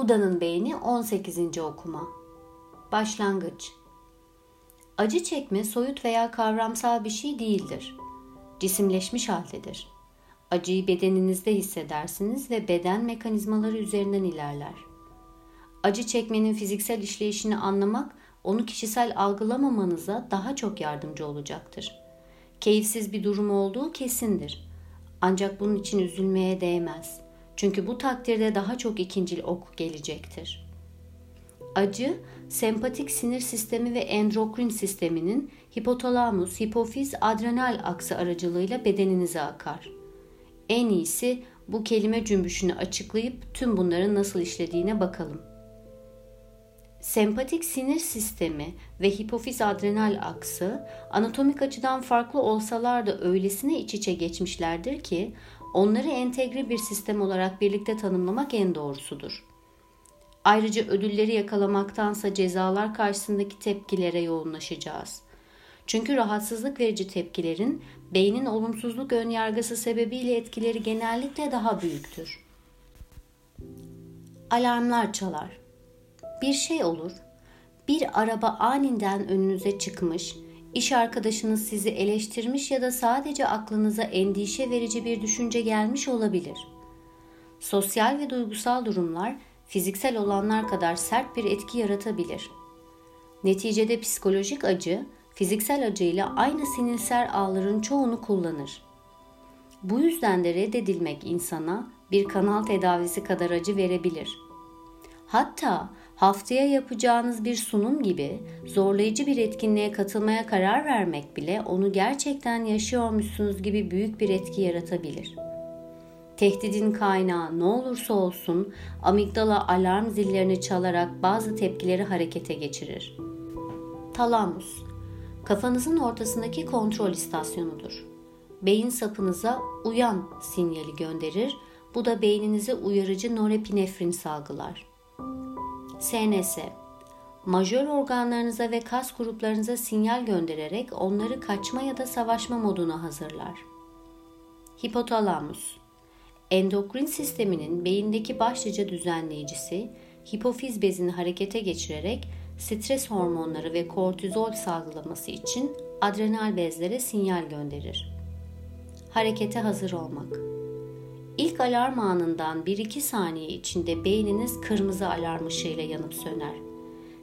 Buda'nın Beyni 18. okuma. Başlangıç. Acı çekme soyut veya kavramsal bir şey değildir. Cisimleşmiş haldedir. Acıyı bedeninizde hissedersiniz ve beden mekanizmaları üzerinden ilerler. Acı çekmenin fiziksel işleyişini anlamak onu kişisel algılamamanıza daha çok yardımcı olacaktır. Keyifsiz bir durum olduğu kesindir. Ancak bunun için üzülmeye değmez.'' Çünkü bu takdirde daha çok ikincil ok gelecektir. Acı, sempatik sinir sistemi ve endokrin sisteminin hipotalamus, hipofiz, adrenal aksı aracılığıyla bedeninize akar. En iyisi bu kelime cümbüşünü açıklayıp tüm bunların nasıl işlediğine bakalım. Sempatik sinir sistemi ve hipofiz adrenal aksı anatomik açıdan farklı olsalar da öylesine iç içe geçmişlerdir ki onları entegre bir sistem olarak birlikte tanımlamak en doğrusudur. Ayrıca ödülleri yakalamaktansa cezalar karşısındaki tepkilere yoğunlaşacağız. Çünkü rahatsızlık verici tepkilerin beynin olumsuzluk önyargısı sebebiyle etkileri genellikle daha büyüktür. Alarmlar çalar. Bir şey olur. Bir araba aniden önünüze çıkmış İş arkadaşınız sizi eleştirmiş ya da sadece aklınıza endişe verici bir düşünce gelmiş olabilir. Sosyal ve duygusal durumlar fiziksel olanlar kadar sert bir etki yaratabilir. Neticede psikolojik acı, fiziksel acıyla aynı sinirsel ağların çoğunu kullanır. Bu yüzden de reddedilmek insana bir kanal tedavisi kadar acı verebilir. Hatta haftaya yapacağınız bir sunum gibi zorlayıcı bir etkinliğe katılmaya karar vermek bile onu gerçekten yaşıyormuşsunuz gibi büyük bir etki yaratabilir. Tehdidin kaynağı ne olursa olsun amigdala alarm zillerini çalarak bazı tepkileri harekete geçirir. Talamus kafanızın ortasındaki kontrol istasyonudur. Beyin sapınıza uyan sinyali gönderir. Bu da beyninize uyarıcı norepinefrin salgılar. SNS Majör organlarınıza ve kas gruplarınıza sinyal göndererek onları kaçma ya da savaşma moduna hazırlar. Hipotalamus Endokrin sisteminin beyindeki başlıca düzenleyicisi, hipofiz bezini harekete geçirerek stres hormonları ve kortizol salgılaması için adrenal bezlere sinyal gönderir. Harekete hazır olmak İlk alarm anından 1-2 saniye içinde beyniniz kırmızı alarm ışığıyla yanıp söner.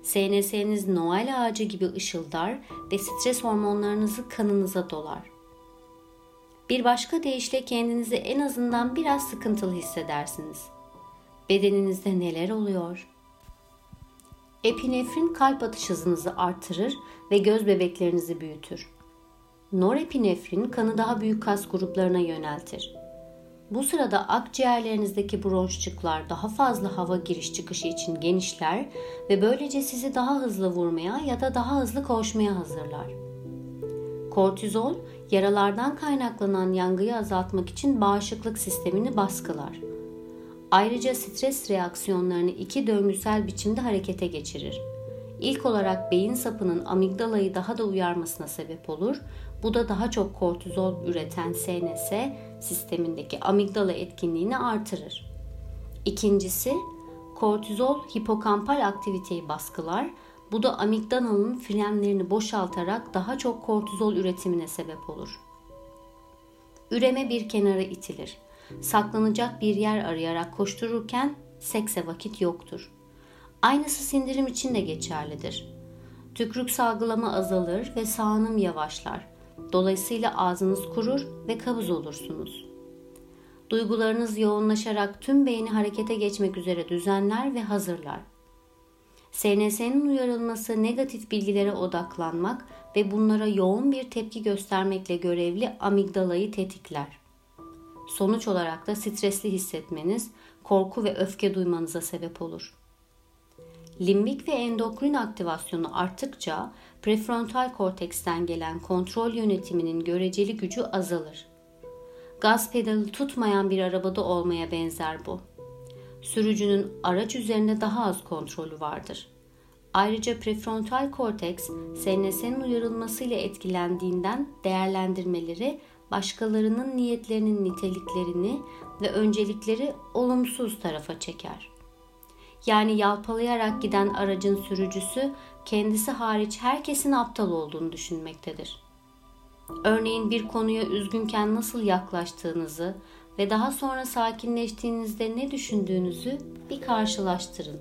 SNS'niz Noel ağacı gibi ışıldar ve stres hormonlarınızı kanınıza dolar. Bir başka deyişle kendinizi en azından biraz sıkıntılı hissedersiniz. Bedeninizde neler oluyor? Epinefrin kalp atış hızınızı artırır ve göz bebeklerinizi büyütür. Norepinefrin kanı daha büyük kas gruplarına yöneltir. Bu sırada akciğerlerinizdeki bronşçıklar daha fazla hava giriş çıkışı için genişler ve böylece sizi daha hızlı vurmaya ya da daha hızlı koşmaya hazırlar. Kortizol, yaralardan kaynaklanan yangıyı azaltmak için bağışıklık sistemini baskılar. Ayrıca stres reaksiyonlarını iki döngüsel biçimde harekete geçirir. İlk olarak beyin sapının amigdalayı daha da uyarmasına sebep olur. Bu da daha çok kortizol üreten SNS sistemindeki amigdala etkinliğini artırır. İkincisi, kortizol hipokampal aktiviteyi baskılar. Bu da amigdalanın frenlerini boşaltarak daha çok kortizol üretimine sebep olur. Üreme bir kenara itilir. Saklanacak bir yer arayarak koştururken sekse vakit yoktur. Aynısı sindirim için de geçerlidir. Tükrük salgılama azalır ve sağınım yavaşlar. Dolayısıyla ağzınız kurur ve kabız olursunuz. Duygularınız yoğunlaşarak tüm beyni harekete geçmek üzere düzenler ve hazırlar. SNS'nin uyarılması negatif bilgilere odaklanmak ve bunlara yoğun bir tepki göstermekle görevli amigdalayı tetikler. Sonuç olarak da stresli hissetmeniz, korku ve öfke duymanıza sebep olur. Limbik ve endokrin aktivasyonu arttıkça prefrontal korteksten gelen kontrol yönetiminin göreceli gücü azalır. Gaz pedalı tutmayan bir arabada olmaya benzer bu. Sürücünün araç üzerinde daha az kontrolü vardır. Ayrıca prefrontal korteks SNS'nin uyarılmasıyla etkilendiğinden değerlendirmeleri başkalarının niyetlerinin niteliklerini ve öncelikleri olumsuz tarafa çeker. Yani yalpalayarak giden aracın sürücüsü kendisi hariç herkesin aptal olduğunu düşünmektedir. Örneğin bir konuya üzgünken nasıl yaklaştığınızı ve daha sonra sakinleştiğinizde ne düşündüğünüzü bir karşılaştırın.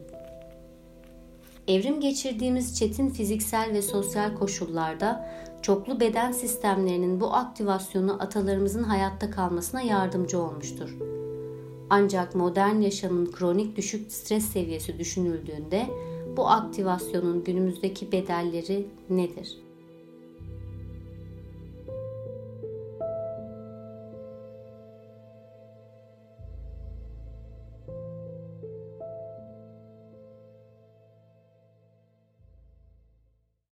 Evrim geçirdiğimiz çetin fiziksel ve sosyal koşullarda çoklu beden sistemlerinin bu aktivasyonu atalarımızın hayatta kalmasına yardımcı olmuştur. Ancak modern yaşamın kronik düşük stres seviyesi düşünüldüğünde bu aktivasyonun günümüzdeki bedelleri nedir?